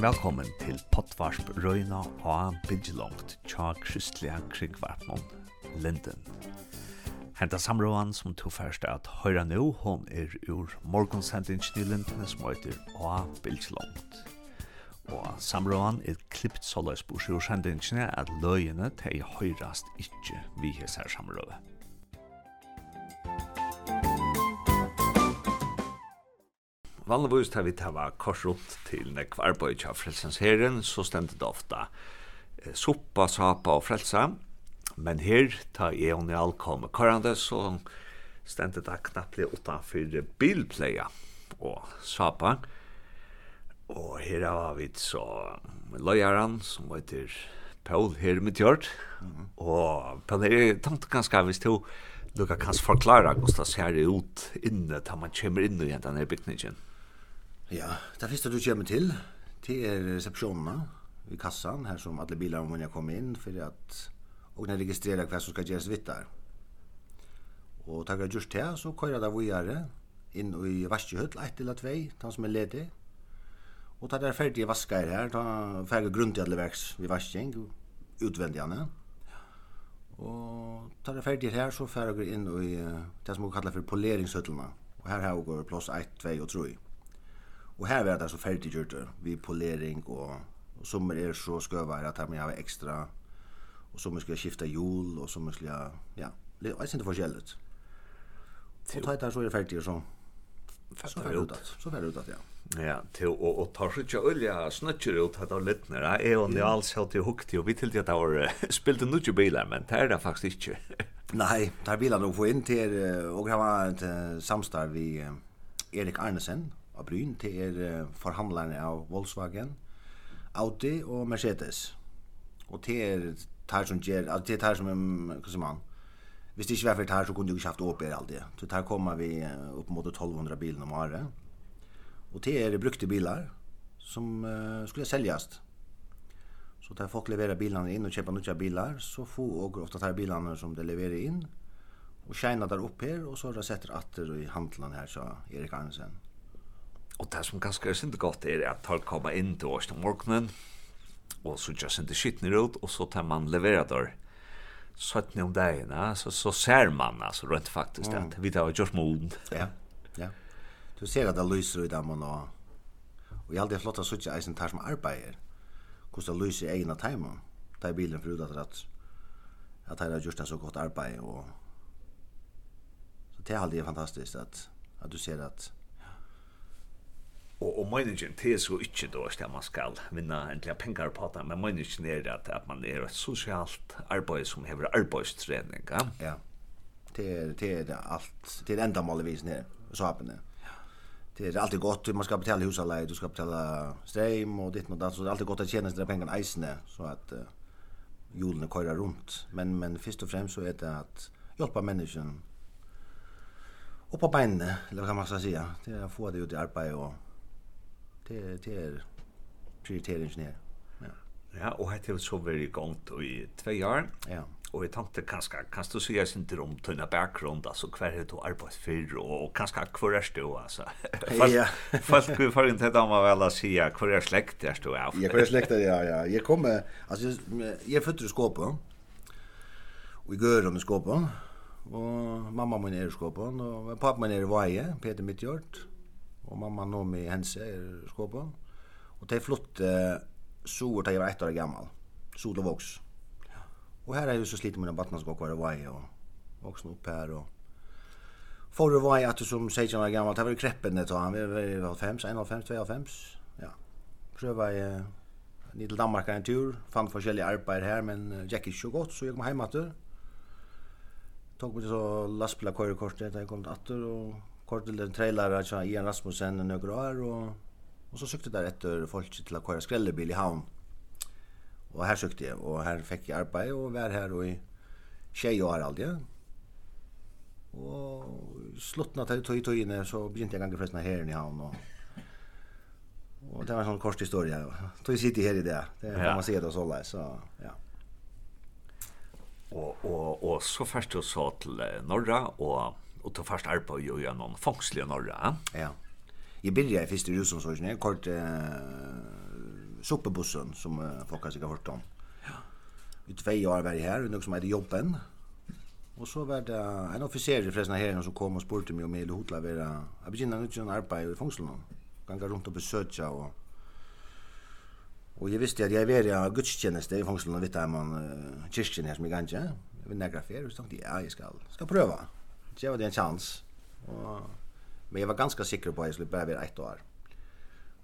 Velkommen til Pottvarsp Røyna og Bidjelongt tja kristelige krigvarpnån Linden. Henta samråan som tog først at høyra nå, hon er ur morgonsendingen i Linden som heter A Bidjelongt. Og samråan er klippt såleis bors i ursendingen at løyene til høyrast ikkje vi hesser samråan. Vanligvis tar vi tava kors rundt til nekv arbeid av frelsens herren, så stendet det ofta eh, soppa, sapa og frelsa. Men her, ta jeg og Njal kom korrande, så stendet det knappt utanfyr bilpleia og sapa. Og her har vi så løyaren som heter Paul Hermitjord. Mm. Og Paul jeg tenkte ganske hvis du Luka kan forklare hvordan det ser ut inne, da man kommer inn i denne bygningen. Ja, det første du kommer til, det er resepsjonen i kassan, her som alle bilar må komme inn, for at og når registrerer hva som skal gjøres vitt der. Og takk er just det, så køyrer det vågjere inn i vaskehøtt, ett eller tvei, den som er ledig. Og ta der ferdige vasker her, ta ferdige grunn til alle verks ved vasking, utvendigene. Og ta der ferdige her, så ferdige inn i det som vi kaller for poleringshøttelene. Og her har vi plass 1, 2 og 3. Og her er det altså ferdig gjort vi polering och og som är er så skövar att man har extra och som jeg skifta hjul och som jeg, ja, det är inte Og Och tajta så er det färdigt så. Så fer det att. Så fer ut att ja. Ja, till och och tar sig ju olja snatcher ut att av lite när är hon det alls helt i hukt och vi till det har spelat nu bilar men det är det faktiskt inte. Nej, där bilarna får in till och ha ett samstarv vi Erik Arnesen av Bryn til er forhandlerne av Volkswagen, Audi og Mercedes. Og til er tar som gjør, altså til tar som, hva som man, hvis det ikke var for tar så kunne du ikke haft åper alt det. Så tar kommer vi opp mot 1200 bilen om året. Og til er brukte bilar som uh, skulle säljas. Så tar folk leverer bilarna in och kjøper nya bilar så får og ofta tar bilarna som de leverer in och tjänar där opp her, och så har de sätter åter i handlarna här så Erik Andersen. Og det som ganske er sint godt er at tar kommer inn til oss om morgenen, og så gjør sint skittner ut, og så tar man leverer der. Så at om dagen, så, så ser man altså rent faktisk mm. at vi tar gjort moden. Ja, ja. Du ser at det lyser i dem og. Og jeg har alltid flott å sitte eisen tar som arbeider. Hvordan det lyser i egne timer. Ta i bilen for ut at at at jeg har gjort det så godt arbeid. Og... Så det er alltid fantastisk at, at du ser at Og, og meningen til så ikke da at man skal vinna endelig penger på det, men meningen er at, at man er et sosialt arbeid som hever arbeidstrening. Ja, ja. Det, er, det er alt, det er enda målevis nere, sapene. Ja. Det er alltid godt, man skal betale husaleie, du skal betale strøm og ditt og datt, så det er alltid godt å tjene sine pengar eisene, så at uh, hjulene kører rundt. Men, men først og fremst så er det at hjelpa mennesken opp på beinene, eller hva kan man skal si, det er å få det ut i arbeid og det, det er prioriteringen her. Ja. ja, og hette er så veldig gongt i tve år. Ja. Og jeg tenkte kanskje, kan du si jeg drøm om en bakgrunn, altså hver er du arbeid for, og kanskje hver er du, altså. Ja. Folk vil få inn til dem må vel å si hver er slekt er du av. Ja, hver er slekt er, ja, ja. Jeg kommer, altså, jeg er født i skåpet, og i gøren i skåpet, og mamma min er i skåpet, og pappa min er i veie, Peter Midtjord, Og mamma nå med hense i skåpå. Og de flytte så var de var ett år gammal. Sol det voks. Og her er jo så slitt med battnas gå kvar var og voksne opp her og Får det var jeg at som 16 år gammal, det var kreppen det han, vi var 5, 2, 5. ja. Prøva jeg ned til Danmark en tur, fann forskjellige arbeid her, men uh, gikk ikke så godt, så jeg kom hjem etter. Tok meg så lastbiler kørekortet da jeg kom til og Kortelen trailer av Ian Rasmussen några år och och så sökte jeg efter folk till att köra skrellebil i havn. Och här sökte jag och här fick jag arbete och var här och i tjej år aldri. Og slutten av tog i togene så begynte jeg gange forresten av herren i havn og Og det var en sånn kort historie. Tog sitter her i det. Det kan man se det så lei, så ja. Og, og, og så først du så til Norra, og och ta fast arpa och göra någon norra. Ja. Jag började först i Rusen så jag kort eh soppebussen som uh, folk har sig hört om. Ja. I två år var jag här, något som heter jobben. Och så var det en officer förresten här som kom och spurte mig om jag ville hotlavera. Jag började nu att arbeta i fångslen. Ganga runt och besöka och Och jag visste att jag var i gudstjänst i fångslen och vitt där man uh, kyrkjen här som jag ganja. Jag vill nägra fer och så tänkte jag, ja, jag ska, ska pröva. Geva det en chans. Och men jag var ganska säker på att jag skulle bare være ett år.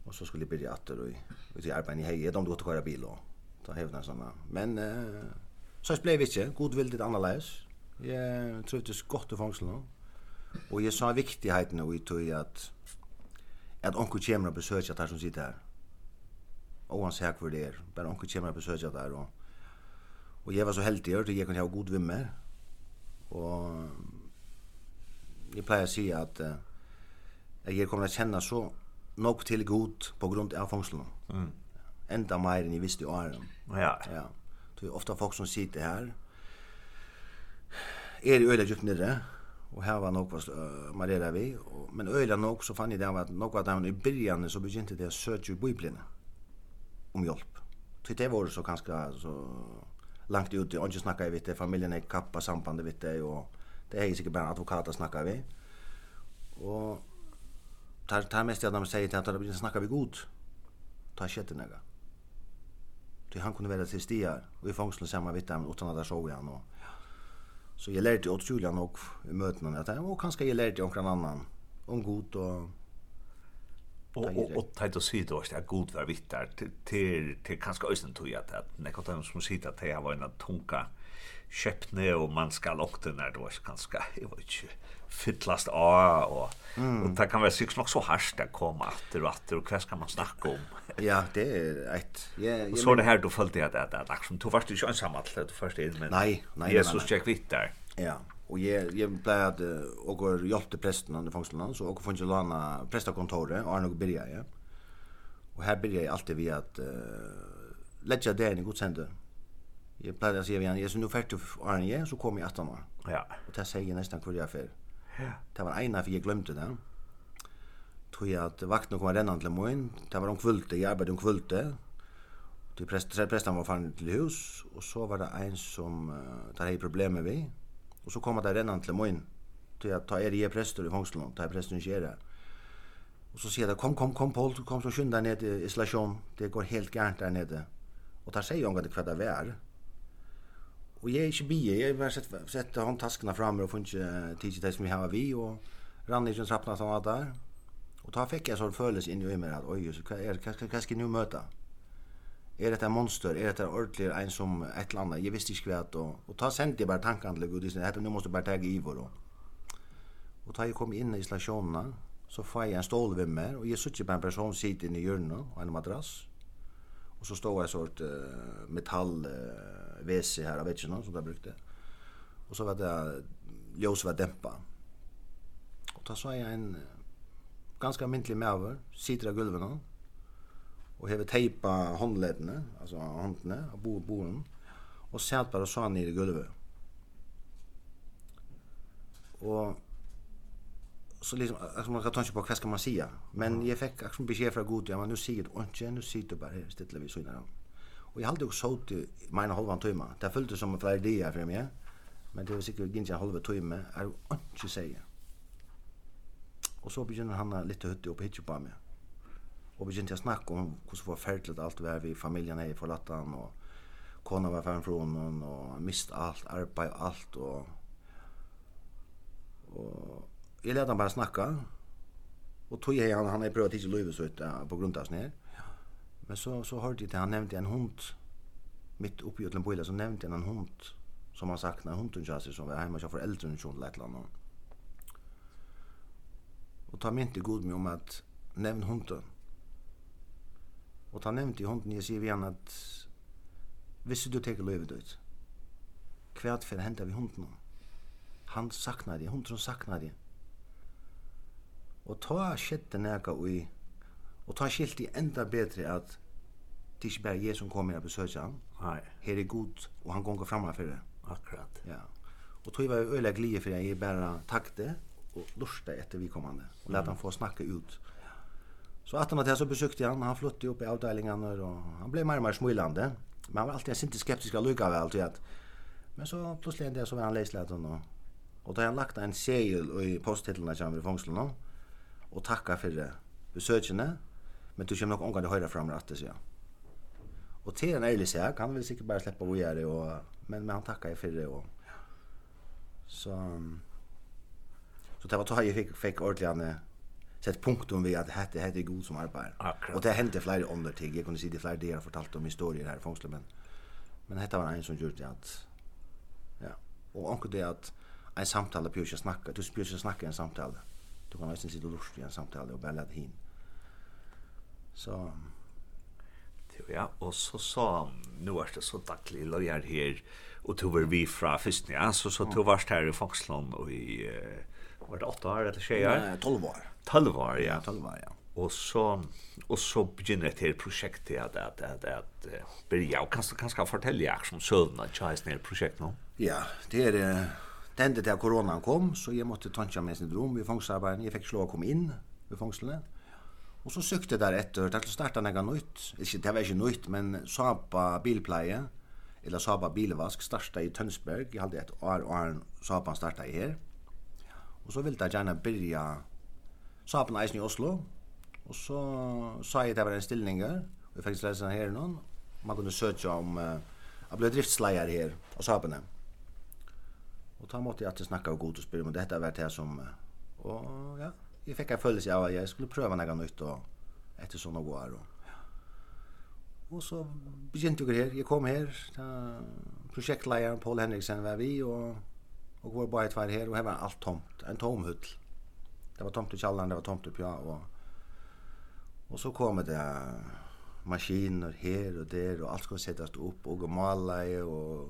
Och så skulle jag börja åter och ut i arbete i hej, de då köra bil og ta hävna såna. Men uh, så blev det ikke, god vil det tror Jag trivdes gott i fangselen. Och jag sa viktigheten och i tog att at onkel kommer og besøker at där som sitter här. Og han säger hvor det er, bare onkel kommer och besöker där Og, Och jag var så heldig att jag kunde ha god vimmer. Och jeg pleier å si at uh, jeg kommer til å kjenne så nok til god på grund av fångsten. Mm. Enda mer enn jeg visste i åren. Ja. Ja. Det er ofte folk som sitter her, er i øyla djupt nere? og her var nok fast uh, Maria vi. Og, men øyla nok så fann jeg det at nok av han i byrjan så begynte det å søke i Bibeln om hjelp. Så det var så ganska så langt ut. og ikke snakka jeg vidt det, familien er kappa sambandet vidt det og Det är sikkert bara advokater snackar vi. Och tar tar mest jag de säger att de snackar vi god. Ta shit några. Det han kunde vara till stia och i fångslen samma vitt dem utan att där såg jag och Så jag lärde åt Julian och i mötena att han och kanske jag lärde någon annan om god och Och och og tajt og syd då er god var vittar till till kanske ösen tog jag att när jag som sitter at jag var en tunka skepne og man skal lukte når det var ska jeg vet ikke, fyllast av, og, mm. og det kan være sikkert nok så harst att komma åter og åter og hva skal man snakke om ja det er et... ja og så er det her du følte at det er liksom du først ikke ensam alt, du først inn, men nei, nei, Jesus tjekk vitt der. ja och jeg jag blev att og går til presten under fångsten så og funnet lana prestakontoret, og Arne och Birger ja och här började jag alltid vi at uh, lägga det i Guds Jag pleier å si igen, jag så nu ferdig for Arne så kom jag att år. Ja. Och det säger nästan kvar jag er Ja. Det var ena för jag glömde det. Tror jag att vakten kom redan till morgon. Det var om kvulte, jag arbetade om kvulte. Till präst, tre prästen var fan till hus och så var det en som uh, tar hade problem med vi. Och så kom det redan till morgon. Till jag ta er i präster i fångsten, tar prästen i det. Och så säger det kom kom kom Paul kom så skynda ner till isolation. Det går helt gärnt där nere. Och där säger jag att det kvar där. Og jag är ikke bie, jag har sett, sett handtaskarna framme och funnits tidigt det som vi har vi och rann ikke en trappna och sådana där. Och da fick jag sånn følelse in i mig att oj, så vad är skal jeg nu møte? Är det ett monster? Är det ett ordentligt en som ett eller annet? Jag visste ikke hva och, och ta sendte jeg bara tankene till Gud, dette nu måste jag bara ta i vår. Och, och då jag kom in i isolasjonene, så får jag en stål ved mig och jeg sitter på en person sitter inne i hjørnet, och en madrass. Och så står jeg sort uh, metall uh, VC här av vetchen som där brukte. Och så var det ljus var dämpa. Och då så är jag en ganska myntlig mäver, sitter av gulven och hever tejpa håndledene, alltså håndene av bo boen och satt bara så ner i gulvet. Och så liksom alltså man kan ta på vad ska man säga men jag fick liksom besked från god ja men nu säger du inte nu sitter bara här stilla vi så innan Og jeg halte jo så til mina halvan tøyma. Det følte som en flera idéer för mig. Men det var sikkert ikke en halva timme. Jag jo ikke sier. Og så begynner han lite hutte opp hit på meg. Og begynte jeg å snakke om hur så alt allt var vi familien er i förlattan Og kona var fan fra honom. Og mist alt, arbeid og alt. Og, og jeg lette han bare snakke. Og tog jeg han han har prøvd ikke løyve så ut på grunn av snär. Mm Men så så hörde jag att han nämnde en hund mitt uppe i Utlenboila så nämnde han en hund som han saknar hunden Jassi som var hemma hos äldre än sån lätt landet. Och ta mig inte god med om att nämn hunden. Och ta nämnde ju hunden jag säger igen att visst du tar lövet ut. Kvärt för hända vi hunden. Han saknar det, hunden saknar det. Och ta skitten näka och i Og ta skilt i enda betre at det er ikke bare jeg som kommer og besøker han. Nei. Her er god, og han gonger fremme for det. Akkurat. Ja. Og tog var øyelig glede for jeg bare takte og lurte etter vi kommande. Og lette han få snakke ut. Så att han så besökte han, han flyttade upp i avdelningen och han blev mer och mer smilande. Men han var alltid inte skeptisk av lycka väl till att men så plötsligt det så var han läslät och och då har han lagt en segel i posttitlarna som vi fångslade och tacka för besökarna Men du kommer nok omgående høyre fram rett til så. Og til en ærlig seg, han vil sikkert bare slippe å gjøre det, men, men han takker jeg for det. och. Så, så det var da jeg fikk, fikk ordentlig sett punktum vi at hette hette god som arbeid. Akkurat. Og det hendte flere andre ting. Jeg kunne si det flere dere har fortalt om historier her i fångslet, men, men hette var en som gjorde det at, ja, og anker det at en samtale bør ikke snakke, du bør ikke snakke i en samtale. Du kan nesten sitte og lurt i en samtale og bare lade hin. Så ja, og så sa nu er det så daglig lojer her, og to var vi fra først, ja, så, så to var her i Foxland, og i, uh, var det åtte år eller tjejer? Nei, tolv år. Tolv år, ja. Tolv år, ja. Og så, og så begynner det her prosjektet at, at, at, at, at Birja, og kanskje, kanskje kan fortelle jeg som søvnene tjeis ned prosjekt nå? Ja, det er, det hendte til at koronaen kom, så jeg måtte tanke med sin rom i fangstarbeidet, jeg fikk slå å komme inn i fangstene, Og så søkte jeg der etter, til å starte noe nytt. Ikke, det var ikke nytt, men Sapa bilpleie, eller Sapa bilvask, startet i Tønsberg. Jeg hadde et år og år starta startet her. Og så ville jeg gjerne byrja Sapa eisen i Oslo. Og så sa jeg at det var en stilling her, og jeg fikk lese her noen. Man kunne søke om, jeg ble driftsleier her, av Sapene. Og da måtte jeg alltid snakke og god og spørre om dette var det som, og ja, jag fikk en følelse av at jag skulle prøve något nytt och etter sånne år Og, Och så begynte jag her. Jag kom här. Projektledaren Paul Henriksen var vi och och var bara ett var här och här var allt tomt. En tom hull. Det var tomt i källaren, det var tomt uppe ja och och så kom det maskiner här och där och allt skulle sättas upp och måla och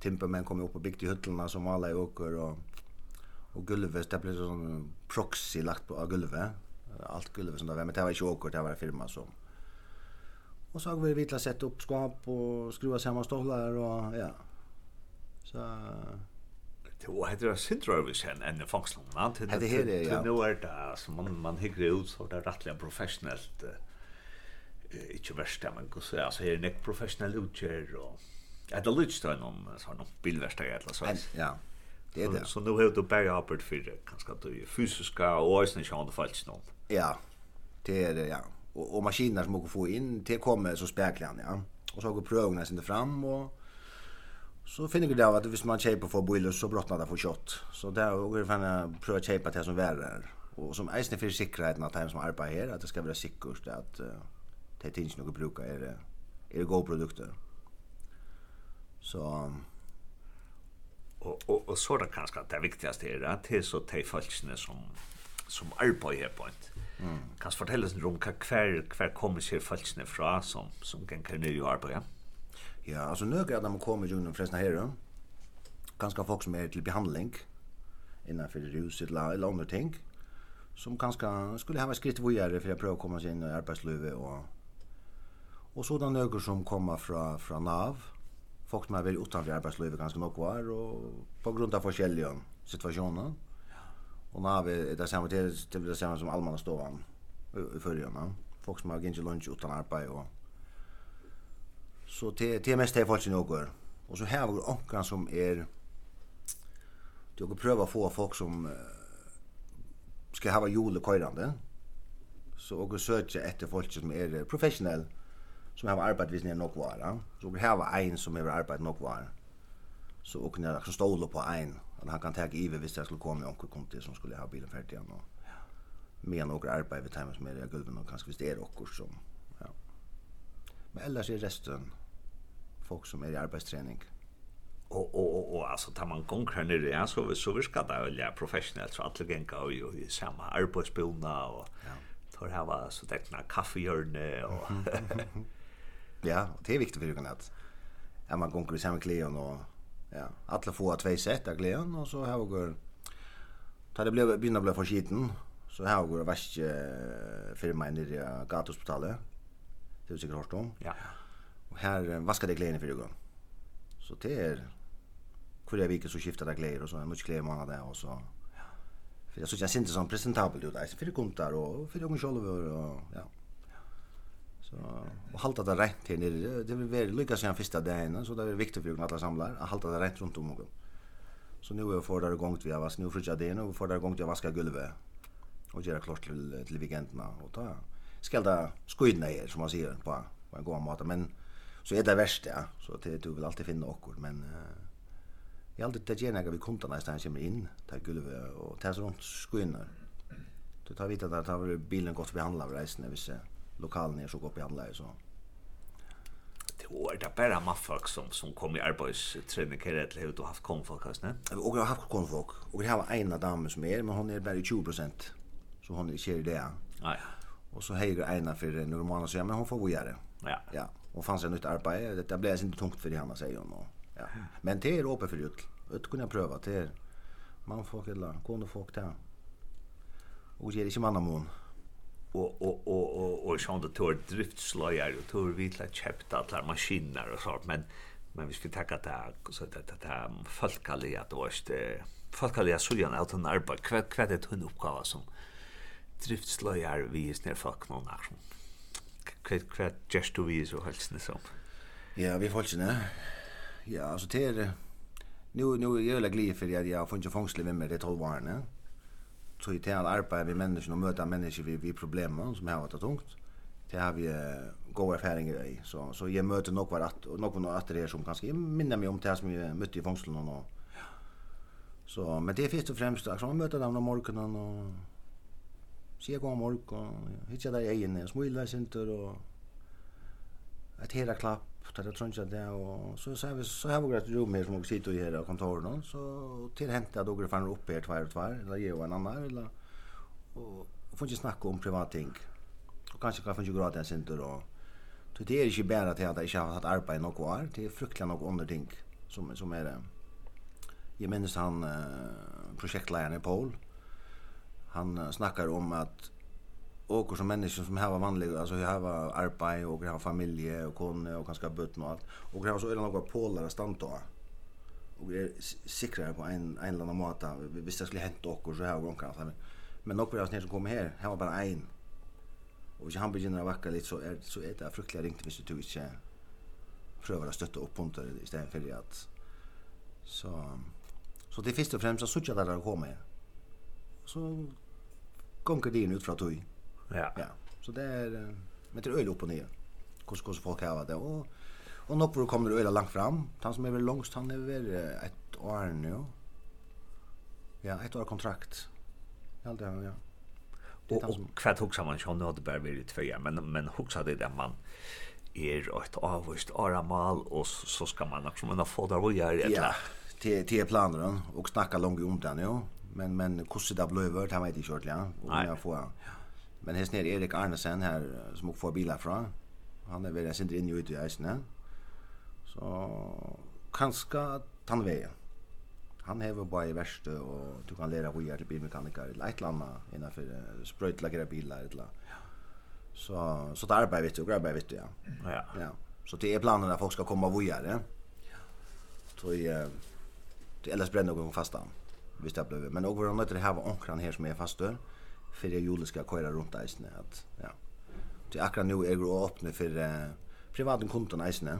timpermän kom upp och i hyllorna som alla åker och och gulvet det blev sån proxy lagt på gulvet allt gulvet som där var men det var inte åkert det var firma som och så har vi vitla sett upp skåp och skruva samman stolar och ja så Jo, heter det Sintrovis en enn i fangslomna. Det här är ja. Nu är det, så man, man hikker ut, så det er rettelig professionellt, eh, ikke verst, men så, altså, är det professionell utgjør, och att det lytter någon noen, någon bilverstag, eller så. Ja. Det är det. Så nu har du bara apert för det ganska du fysiska och ösnen sjön det fallet någon. Ja. Det är det ja. Och, och maskiner som går få in till kommer så spärklan ja. Och så går prövna sen fram och så finner vi det av att hvis man köper for boiler så brottnar det för kött. Så där for å prøve å köpa det som värre och som är för säkerheten att de som arbetar her, att det ska vara sikkert att uh, det inte något brukar är det är det goda produkter. Så Och och och så där kanske det viktigaste är att det er så te folkene som som arbetar på ett. Mm. Kan fortelle oss om hva hver, hver kommer seg folkene fra som, som kan kan nye arbeid? Ja, altså nå er de kommer jo noen flestene her, ganske folk som er til behandling innenfor rus eller, eller andre ting, som kanske skulle ha skritt vågjere for å prøve å komme seg inn i arbeidslivet. Og, og så er som kommer fra, fra NAV, folk som har vært utenfor arbeidslivet ganske nok var, og på grunn av forskjellige situasjoner. Og nå har vi det samme til, til det samme som allmänna stovan i førgjørende. Folk som har gikk lunch utan arbeid. Og... Så det, det mest det folk som gjør. Og så har vi åkken som er... Du går prøve å få folk som skal hava jule køyrande. Så och søker etter folk som er professionelle som har arbeid hvis ni er nok. Så vi har en som har arbeid nok var. Så og kunne jeg ståle på en, at han kan ta ive hvis jeg skulle komme kom konti som skulle ha bilen ferdig igjen. Ja. med noen arbeid ved timen som er i gulven, og kanskje hvis det er okkur som, ja. Men ellers er resten folk som er i arbeidstrening. Og, og, og, og altså, tar man gong her nere, ja, så, så vi det jo ja, professionelt, så alle gengar jo i samme arbeidsbilna, og ja. tar hava så tekna kaffehjørne, og... Ja, och det är viktigt för dig att är man går i samma kleon och ja, alla får två set av kleon och så har går tar det blev börja bli för skiten så här går det värst för mig nere i gatuhospitalet. Det är säkert hört om. Ja. Och här vaskar det kleon för dig. Så det är kvar vecka så skiftar det kleon och så en mycket kleon där och så Ja. För jag såg jag syns inte som presentabel ut där. För det kom där och för de själva och ja. Så och hålla det rätt här nere. Det vill vara lyckas sen första dagen så det är viktigt för alla samlar att hålla det rätt runt om och. Så nu är vi får där igång vi har nu frigga det nu får där igång till vaska golvet och göra klart till till weekenderna och ta skälda skydna er som man säger på på en god mat men så är det värst ja så det du vill alltid finna okkur men Jag alltid det gärna vi kom där nästan kommer in ta golvet och ta runt skydna. Du tar vita där tar bilen gott behandla reisen när vi ser lokalen är så går på andra så. Det var det bara maffolk som som kom i arbetsträning här till hur du haft konfolk här snä. Och jag har haft konfolk och vi har en dam som är men hon är bara 20 så hon är kär det. Ja. Och så hejer ena för några månader så men hon får göra det. Ja. Ja. Och fanns det nytt arbete det blev inte tungt för henne säger hon och ja. Men det är öppet för ut. Ut kunna pröva det. Man får killa, kunde folk där. Och det är inte mannamån. Og og og og och sånt att tår driftslöjar och tår vitla köpta alla maskiner og sånt men men vi skulle tacka det så att det här folkaliga at det var inte folkaliga suljan att hon arbetar kvätt kvätt ett hund uppgava som driftsløyar vi är snär folk någon här som kvätt kvätt just du vi så helst så ja vi folks ne ja alltså det är nu nu är jag glad för att jag har funnit fångsle med det tolv varna så i det han arbetar vi människor och möta människor vid, vid problem som har varit tungt. Det har vi uh, goda erfarenheter i. Så, så jag möter nog varat, var av det här som kanske minner mig om det som jag mötte i fångsten. Och, Så, men det är först och främst att man möter dem om morgonen och se god morgon och hittar där i egen smila sinter och ett hela klapp tar det tror det och så så vi så har vi ett rum här som vi sitter i här av kontoren så till hämta då går fan upp här två och två eller ge en annan eller och får inte snacka om privat ting och kanske kan få ju gratis sinter då Så det är inte bara till att jag inte har haft arbete i några år. Det är fruktliga några under ting som, som är det. Jag minns han, eh, projektledaren Paul, han snackar om att och som människor som har vanliga alltså jag har arbete och har familj och kone och kanske bötten och allt och har så är det några polare stand då och är säkra på en en eller annan måta visst det skulle hänt och så här och kan men men några av oss som kommer här här var bara en och hvis han begynner å lite så är så är det fruktligt ringt hvis du inte prövar att stötta upp punter istället för att så så det först och främst så såg där det kommer så gånger det ut från tog Ja. ja. Så det är men det är öl upp och ner. Hur kus folk har det och och nog för kommer öl långt fram. Han som är väl långst han är väl ett år nu. Ja, ett år kontrakt. Ja, det ja. Och och kvärt huxar man ju när det bär vid två men men huxar det där man er ett avvist aramal och så så ska man också men få där vad gör det Ja, till till planen och snacka långt om den ja. Men men hur det där blev det vet jag inte ja. Och jag får ja. Men här snär Erik Arnesen här som också får bilar från. Han är väl sen in i isen. Så kanske tanveja. Han hever bara i värste och du kan lära hur till bilmekaniker eller ett landa innanför spröjtlagera bilar eller så så där arbetar vi du, och arbetar vi till ja. Ja. Ja. Så det är planen att folk ska komma vidare. Ja. Så i det eller bränner någon fasta. Visst det blir. men också något det här var onkran här som är fast Mm för Julie ska köra runt isen att ja. Det akkurat nu är det öppna för uh, privata konton isne.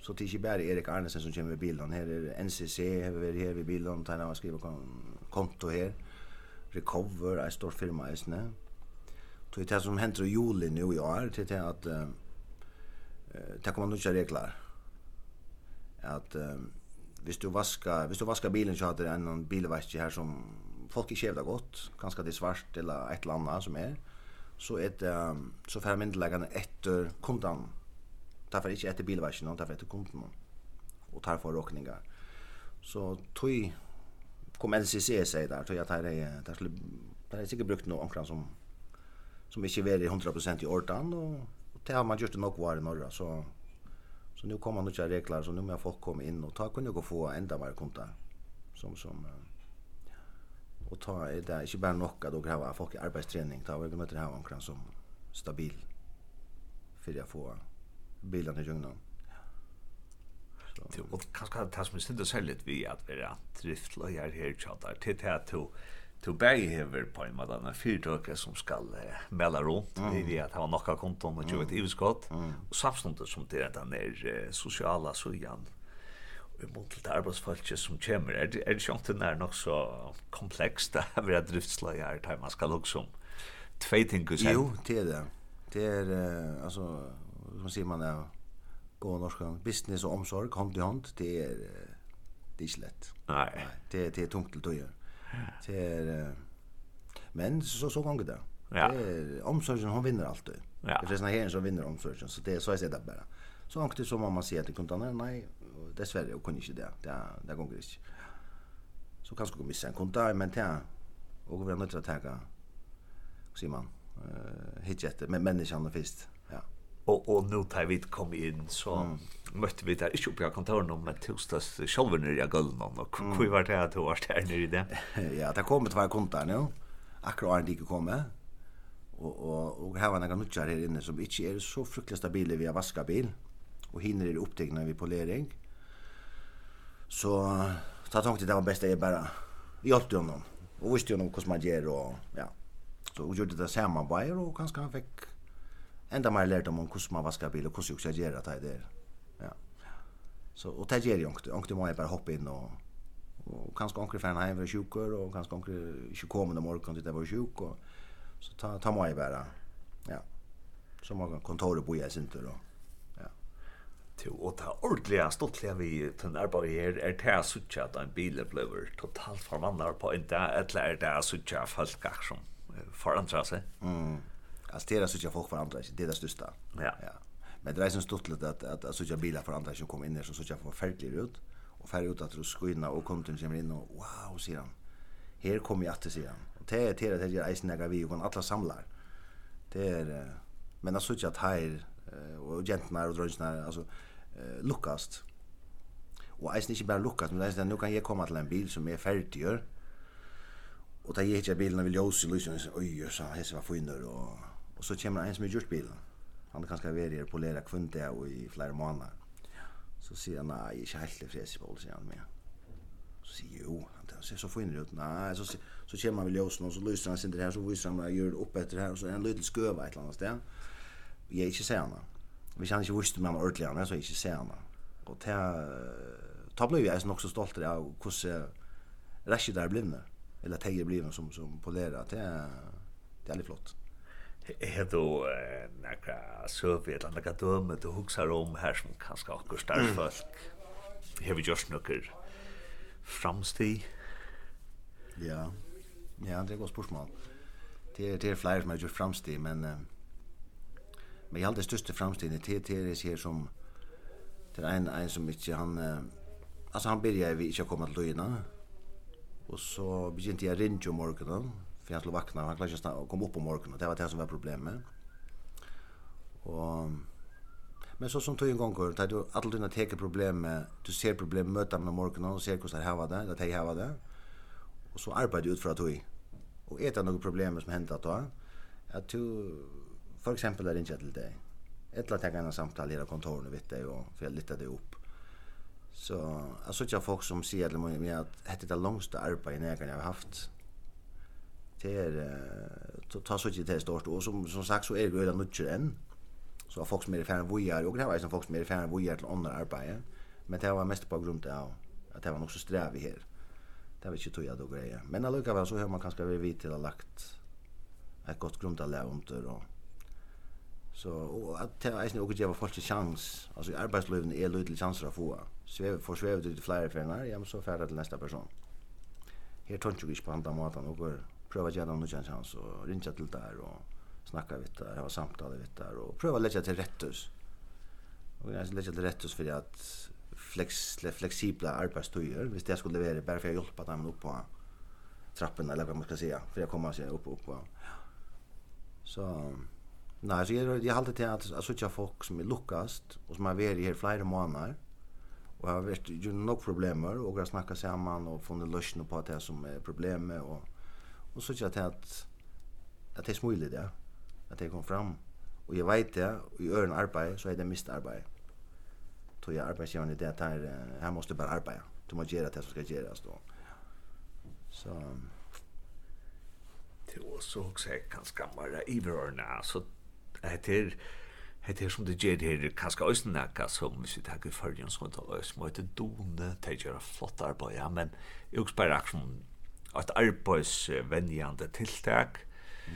Så det är inte bara Erik Arnesen som kommer med bilen. Här är NCC, här är vi här vid bilen. Där har skrivit konto här. Recover, en stor firma isne. Så det är som händer i juli nu i år, det är att uh, det kommer nya regler. Att eh, hvis du vaskar, hvis du vaskar bilen så har det en bilvask här som folk ikke gjør det godt, kanskje det er svart eller et eller annet som er, så er det, så får myndelagene etter kunden, derfor ikke etter bilversen, derfor etter kunden, og tar for råkninger. Så tog, kom LCC seg der, tog jeg tar det, der skulle, der er sikkert brukt noe omkring som, som ikke er 100% i ordan, og, og det har man gjort det nok var i Norge, så, så nu kommer man ikke regler, så nu må folk komma in och ta kunna gå få ända mer konta som, som, uh, och ta är det inte bara nog att ha folk i arbetsträning ta vi möter här omkring som stabil för jag få bilarna i jungna. Och kanske det som är synd att sälja vi att vi är driftlöjar här tjatar till det här till Du bæg hever på en måte en fyrtøkere som skal uh, melde rundt mm. i at han har nokka konton og kjøret mm. iveskott Mm. Og samstundet som det er den er uh, sosiala sujan i mån til arbeidsfolket som kommer, er det, er det ikke den er nok så komplekst da vi har driftslager her, man skal også om tvei ting hos Jo, det er det. Det er, uh, altså, som sier man er gå norska business og omsorg, hånd i hånd, det er, det er ikke lett. Nei. Nei det, det er tungt til tøyer. Det er, uh, men så, så ganger det. Ja. Det er, omsorgen, hon vinner alltid. Ja. Det er sånn her som vinner omsorgen, så det er så jeg sier det bare. Så ganger det så må man si at det kunne ta nei, dessverre och kunde inte det. Det det går inte. Så kanske gå missa en konta men det och vi är nöjda att ta. Ser man. Eh hitjet med människan först. Ja. Och och nu tar vi kom in så mm. møtte vi där ikke oppe i kontoren, men med torsdags själva i gulden, og någon och hur var det at du var där nere i det. ja, det kommer två kontor nu. Akkurat inte kommer og og og her var noen nutjar her inne som ikke er så fruktelig stabile via vaskabil vaska bil og hinner er opptekna vid polering Så ta tag till det var bästa är bara hjälpte honom. Och visste honom hur man gör och ja. Så och gjorde det samma bara och kanske han fick ända mer lärt om hur man vaskar bil och hur man ska göra det där. Ja. Så och det gör ju inte. Inte man bara hoppa in och och kanske onkel fan hem för sjukor och kanske onkel inte kommer någon morgon det var sjuk och så ta ta mig bara. Ja. Så man kan kontoret bo i då. Jo, og det er ordentlig stortlig vi den arbeid her, er det jeg suttet at en bil blir totalt forvandlet på en dag, eller er det jeg suttet at folk som forandrer seg? Mm. Altså, det er suttet at folk forandrer seg, det er det største. Ja. ja. Men det er sånn stortlig at, at, at suttet at biler forandrer seg og kommer inn her, så suttet at forferdelig ut, og ferdig ut at du skøyner, og kom til kommer inn, og wow, sier han, her kommer jeg til, sier han. Og det er det, det er eisen jeg vi, og han alle samler. Det er, men jeg suttet at her, eh och gentnar och dröjsnar alltså eh lukast. Och eisen inte bara lukast, men eisen nu kan jag komma till en bil som är färdig gör. Och där gick jag bilen vill ljus i lysen och så oj så här var finner och och så kommer en som är gjort bilen. Han kan ska vara där på lera kvunte och i flera månader. Så säger han nej, inte helt det fräs på säger han med. Så säger jo, han ser så fin ut. Nej, så så kommer man vill ljus och så lyser han sen det här så visar han gör upp efter det här och så en liten sköva ett annat ställe jeg ikke ser henne. Hvis han ikke visste om han ordentlig henne, så jeg ikke ser henne. Og ta, ta ble jeg nok så stolt av hvordan rasket der blivne, eller teg er blivne som, som polerer, det er, det er litt flott. Er du nekka søvi eller nekka døme du hugsar om her som kanskje akkur starfolk Mm. hever gjørst nukker framstid? Ja, ja, det er godt spørsmål. Det er, det er flere som har gjort framstid, men Men jag hade största framstegen i TTRS här som till en en som inte han alltså han började vi inte komma till Luna. Och så begynte jag ringa om morgonen för jag skulle vakna han klarade inte att komma upp på morgonen. Det var det som var problemet. Och men så som tog en gång går du alltid när teker problem du ser problem möta med morgonen och ser hur det här var det att det här var det. Och så arbetar du ut för att du och äta några problem som hänt att då att du för exempel där ringa till dig. Ett lat jag en samtal i kontoret vet jag och för lite det upp. Så jag såg jag folk som säger det mig att hette det längsta arbetet jag har haft. Det är ta så det stort og som som sagt så er det jo redan mycket än. Så folk som är i färden vojar och det var som folk som är i färden vojar til andra arbete. Men det var mest på grunn av att det var nog så sträv her. här. Det var inte tog då grejer. Men allukavel så har man kanske vært vid till å ha lagt ett gott grundalag under och Så och att det är nog att ge folk en chans. Alltså i arbetslivet är det lite chanser att få. Sväv för sväv till flera färnar, ja men så färdas till nästa person. Här tar inte på andra maten och går pröva ge dem en chans och ringa till där och snacka vitt där, ha samtal vitt där och prova lägga till rättus. Och jag lägga till rättus för att flex flexibla arbetstider, visst det skulle vara bara för att hjälpa dem upp på trappen eller vad man ska säga, för att se upp upp upp. Så Nei, så jeg, jeg halte til at så tjocka folk som er lukkast, och som har varit här flera månader och har vært ju nok problem och har snackat samman och funnit lösningar på det som är problemet och och så tjocka til att att det är smulig det, att det kom fram och jag vet det och i øren arbete så är det mist arbete. jeg jag i det där här måste bara arbeta. Du måste göra det som ska göras då. Så det var så också kan skamma i vörna så det er Det er som det gjør her, kanskje også nækka som hvis vi takker førjen som det er som heter Done, det gjør flott arbeid, ja, men jeg også bare akkur som et arbeidsvenjande tiltak, mm.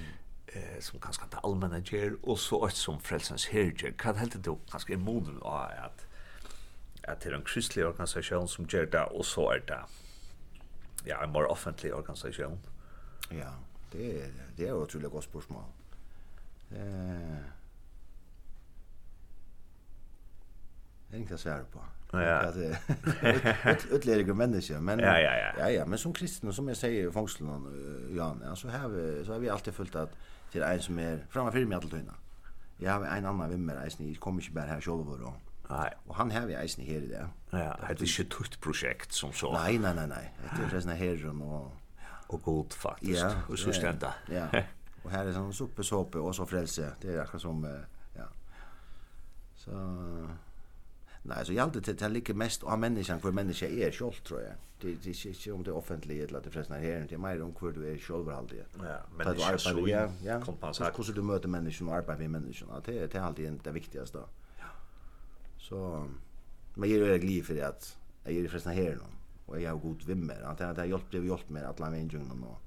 eh, som kanskje det allmenne gjør, og så et som frelsens her gjør. Hva heldig du kanskje er moden av at, at det er en kristelig organisasjon som gjør det, og så er det ja, en mer offentlig organisasjon? Ja, det er, det er jo utrolig godt spørsmål. Eh. Inga svär på. Ja. Utleriga människor men ja ja ja. Ja ja, men som kristen som jag säger i fångslorna Jan, alltså har vi, så har vi alltid följt att till en som är framför mig alltid tunna. Jag har en annan vimmer, eisen, jag kommer inte bara här själv och då. Nej. Och han har vi eisen här i det. Ja, det är inte ett tutt projekt som så. Nej, nej, nej, nej. Det är såna här och... Och god faktiskt. Ja, och så stända. Ja. Och här är sån suppe såpe och så frälse. Det är akkurat som ja. Så Nej, så jag det det ligger mest av människan för människa är själv tror jag. Det det är inte om det offentligt eller det förresten här inte mer om hur du är själv alltid. Ja, men det är så ja, ja. Kompensat. Hur du möter människan och arbetar med människan. Det är det är alltid det viktigaste. Ja. Så men jag är glad för att jag är förresten här nu och jag har god vimmer. Att det har hjälpt det hjälpt mig att lämna in jungen och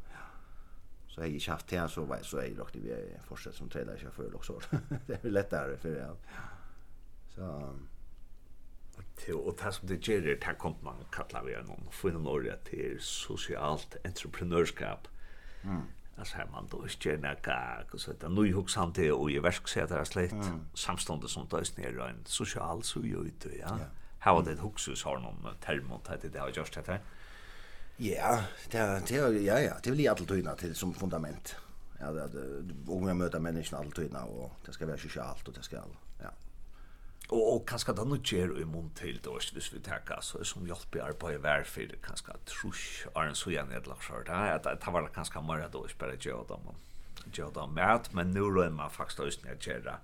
Så jag inte haft det så var så jag det vi fortsätter som trailer jag för också. det är lättare för det. Så till och det som det ger det här kommer man kalla vi någon för en ordet till socialt entreprenörskap. Mm. Alltså här man då är det några och så där nu hooks han och i verksätter slett mm. samståndet som tas ner en social så ju ut ja. Här var det huxus har någon termot här det har just det här. Ja, det det ja ja, det blir alltid tydna till som fundament. Ja, det om jag möter människan alltid tydna och det ska vara socialt och det ska ja. Och och kanske då nu ger i mun till då hvis vi tar så som hjälp i arbete var för kanske trusch är så igen ett lag så där att det var kanske mer då spela jag då man jag då mat men nu rör man faktiskt just när jag gör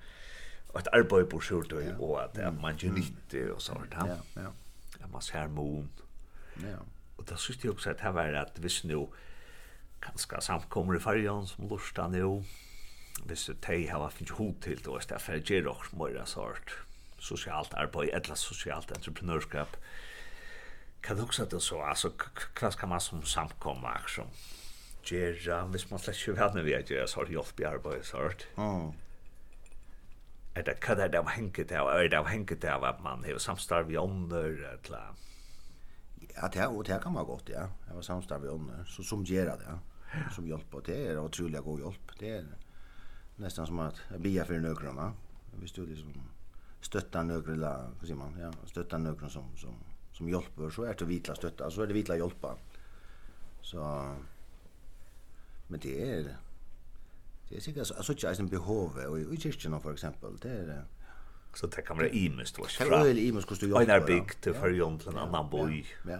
ett arbete på skjort och att man gör nytte och sånt. Ja, ja. Ja, man ser mun. Ja. Og da synes jeg også at det var at hvis nå kanskje samkommer i fargen som lortet nå, hvis de har finnet hod til det, og det er ferdig også mer sort sosialt arbeid, eller sosialt entreprenørskap, kan du også at det så, altså, hva skal man som samkommer, som gjøre, hvis man slett ikke vet når vi er gjør sort hjelp i arbeid, sort. Mm. Er det hva er det avhengig av, er det avhengig av at man har samstarv i ånder, eller ja, det, og det kan man godt, ja. Jeg var samstarv i ånden, så som gjør det, ja. Som hjelp, og det er utrolig god hjelp. Det er nästan som att bia för nökrarna. Vi du liksom stötta nökrarna, hva sier man? Ja, stöttar nökrarna som som som hjälper så är det vitla stötta, så är det vitla hjälpa. Så men det är det är säkert jeg synes ikke, en behov och i kyrkan för exempel, det är Så det kan vara imus då. Det är väl imus kost du jobbar. Einar big till för jom till en annan boy. Ja.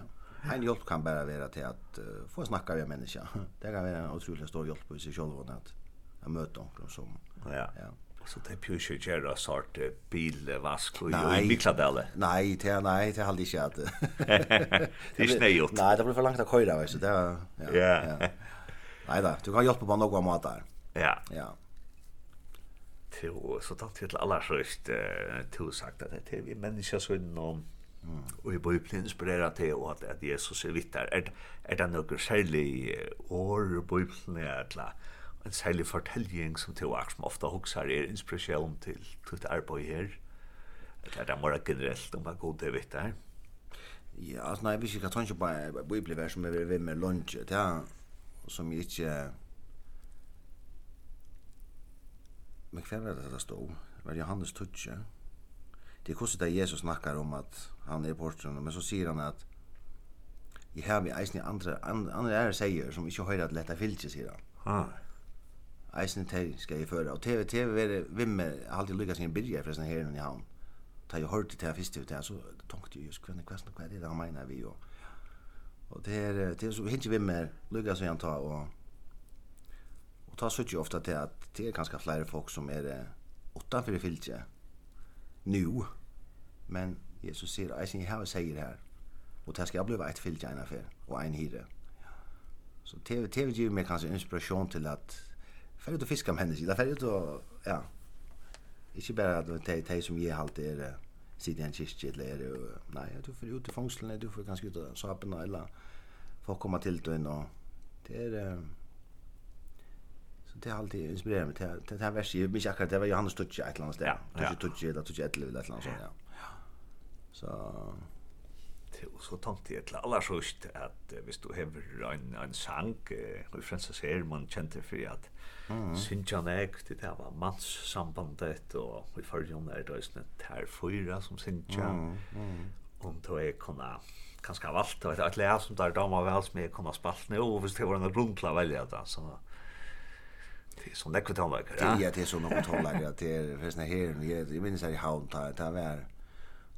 En hjälp kan bara vara till att få snacka med människa. Det kan vara en otroligt stor hjälp i sig själv att att möta någon som. Ja. Ja. Så det är ju ju gärna sort bil vask och i Mikladale. Nej, det är nej, det har aldrig skett. Det är snällt. Nej, det blir för långt att köra, vet du. Det ja. Ja. Nej då, du kan hjälpa på något några där. Ja. Ja to så tatt vi til alla sørst til sagt at det er vi mennesker så innom og vi blir inspirera til og at, at Jesus er vitt der. Er, er det noen særlig år i Bibelen er til en særlig fortelling som til og som ofte hokser er inspirasjon til til arbeid her? Eller er det mer generelt om at god er vitt der? Ja, altså, nei, jeg vet ikke hva tanke på Bibelvers som er ved med lunch, det er som jeg ikke men hva var det det stod? Var det Johannes Tutsche? Det er hvordan det Jesus snakkar om at han er i portren, men så sier han at jeg har vi eisen i andre, andre ære seier som ikke høyre at letta fylkje, sier han. Ha. Eisen til skal jeg føre, og TV, TV er vimme, alltid lykka sin byrja forresten her i havn. Da jeg hørte til fyrst ut, så tenkte jeg just kvann, hva er det han mener vi, og, og det er, det er så hinti vi lykka sin han ta, og Och ta så ju ofta till att det är ganska flera folk som är det åtta det. Nu. Men Jesus säger, jag ser här säger det här. Och det ska jag bli ett filtje en affär och en hyre. Så TV TV ger mig kanske inspiration till att för ut och fiska med henne. Därför ut och ja. Inte bara att det det som ger halt är det sitter en kyrkje eller är det nej, du får ut i fångslene, du får ganska ut av saperna eller få komma till den och det är det har alltid inspirerat mig till det här verset. Jag minns akkurat det var Johannes Tutsi ett eller annat ställe. Tutsi Tutsi eller Tutsi ett eller annat sånt. Ja. Så till så tant till alla alla så just att visst du har en en sank och Francis ser man kände för att Sinjan ek det där var mans sambandet och vi för om det är snett här fyra som Sinjan. Och då är kunna kanske valt att läsa som där damer väl som är kunna spalt nu och visst det var en grundla välja där så Det är så näkva tonlager. Ja, det är så någon tonlager det är förresten här jag minns här i Havn. Det där var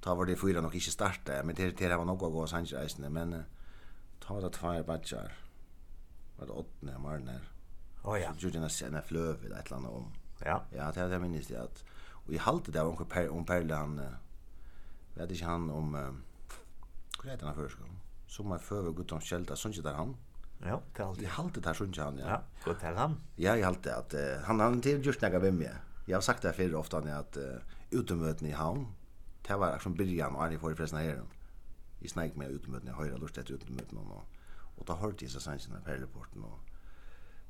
ta var det fyra nog inte starta men det det var nog att gå Sanchez men ta det två batchar. Var det åttne morgonen. Oh ja. Så gjorde jag sen en flöv eller ett annat om. Ja. Ja, det hade jag minns det att och i halter där onkel Per om Perlan vet inte han om hur heter han förskolan. Som är för Guttom skälta sånt där han. Ja, det er alltid. Jeg halte det her han, ja. Ja, godt til han. Ja, jeg halte at uh, han har til just nægget med meg. Jeg har sagt det før ofte, han, at uh, utemøtene i havn, det var som byrjan, og han i forrige fresten her. Jeg snakket med utemøtene, jeg høyre lurt etter utemøtene, og, og da hørte jeg så sannsyn av perleporten, og,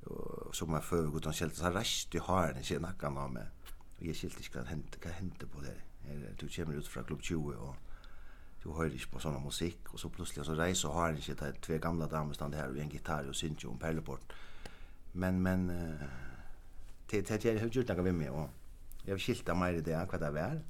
og så må jeg før han kjelte så rest i haren, ikke nakkan av meg. Og jeg kjelte ikke hva hendte på det. Her, du kommer ut fra klubb 20, og du hör inte på såna musik och så plötsligt så rejs och har inte det två gamla damer stannar här och en gitarr och synt och en perleport. Men men uh, det det jag har gjort några med mig och jag vill skilta mig i det vad det är.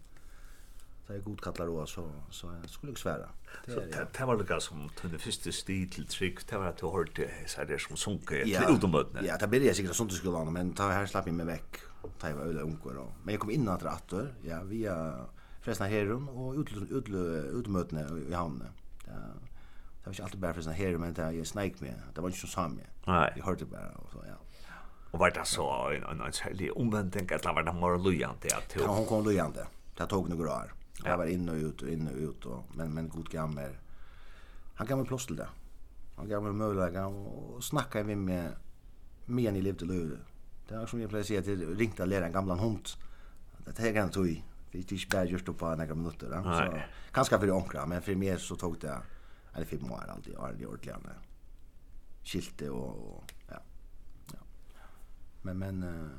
Så jag godkallar då så så jag skulle jag svära. Det det, det var som den första stil till trick det var att du hörde så där som sunke till utomöten. Ja, det blir jag säkert sånt skulle vara men ta här slapp mig med veck. Ta jag var öle unkor och Men jag kom in att rattor. Ja, via fresna herum og utmøtene i hamnen. Det, det var ikke alltid bare fresna herum, men det jag snaik med. Det var ikke som samma. Nei. Jeg hørte bare, og så, ja. Och var det så en, en, en særlig att eller var det mer lujande? Ja, hon kom lujande. Det tog några år. Jag var in och ut och in och ut och men men god gammal. Han gav mig plats till det. Han gav mig möjlighet och snacka med mig med en i livet löv. Det är som jag plejer säga till ringta lära en gamla hund. Det här kan tog i. Det är inte bara just på några minuter. Så kanske för onkra, men för mig så tog det eller fem år alltid har det ordentligt med skilte och, och ja. Ja. Men men eh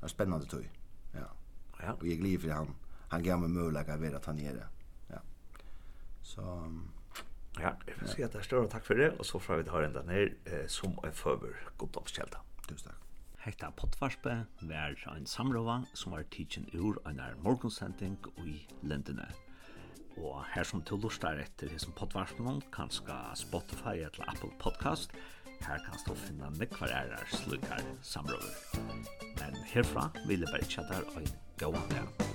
det är spännande tog. Ja. Ja. Och jag glädjer för han han gav mig möjlighet att vara nere. Ja. Så Ja, jag vill säga att det är större tack för det och så får vi ta ända ner eh, som en förber. God dag, Kjelda. Tusen tack. Hetta potvarspe vær ein samrova som var teaching ur einar morgonsending i lendene. Og her som til lustar etter hesson potvarspen kanska Spotify eller Apple Podcast, her kan stå finna nekvar er slukar samrover. Men herfra vil jeg bare tjata ein gåan dag.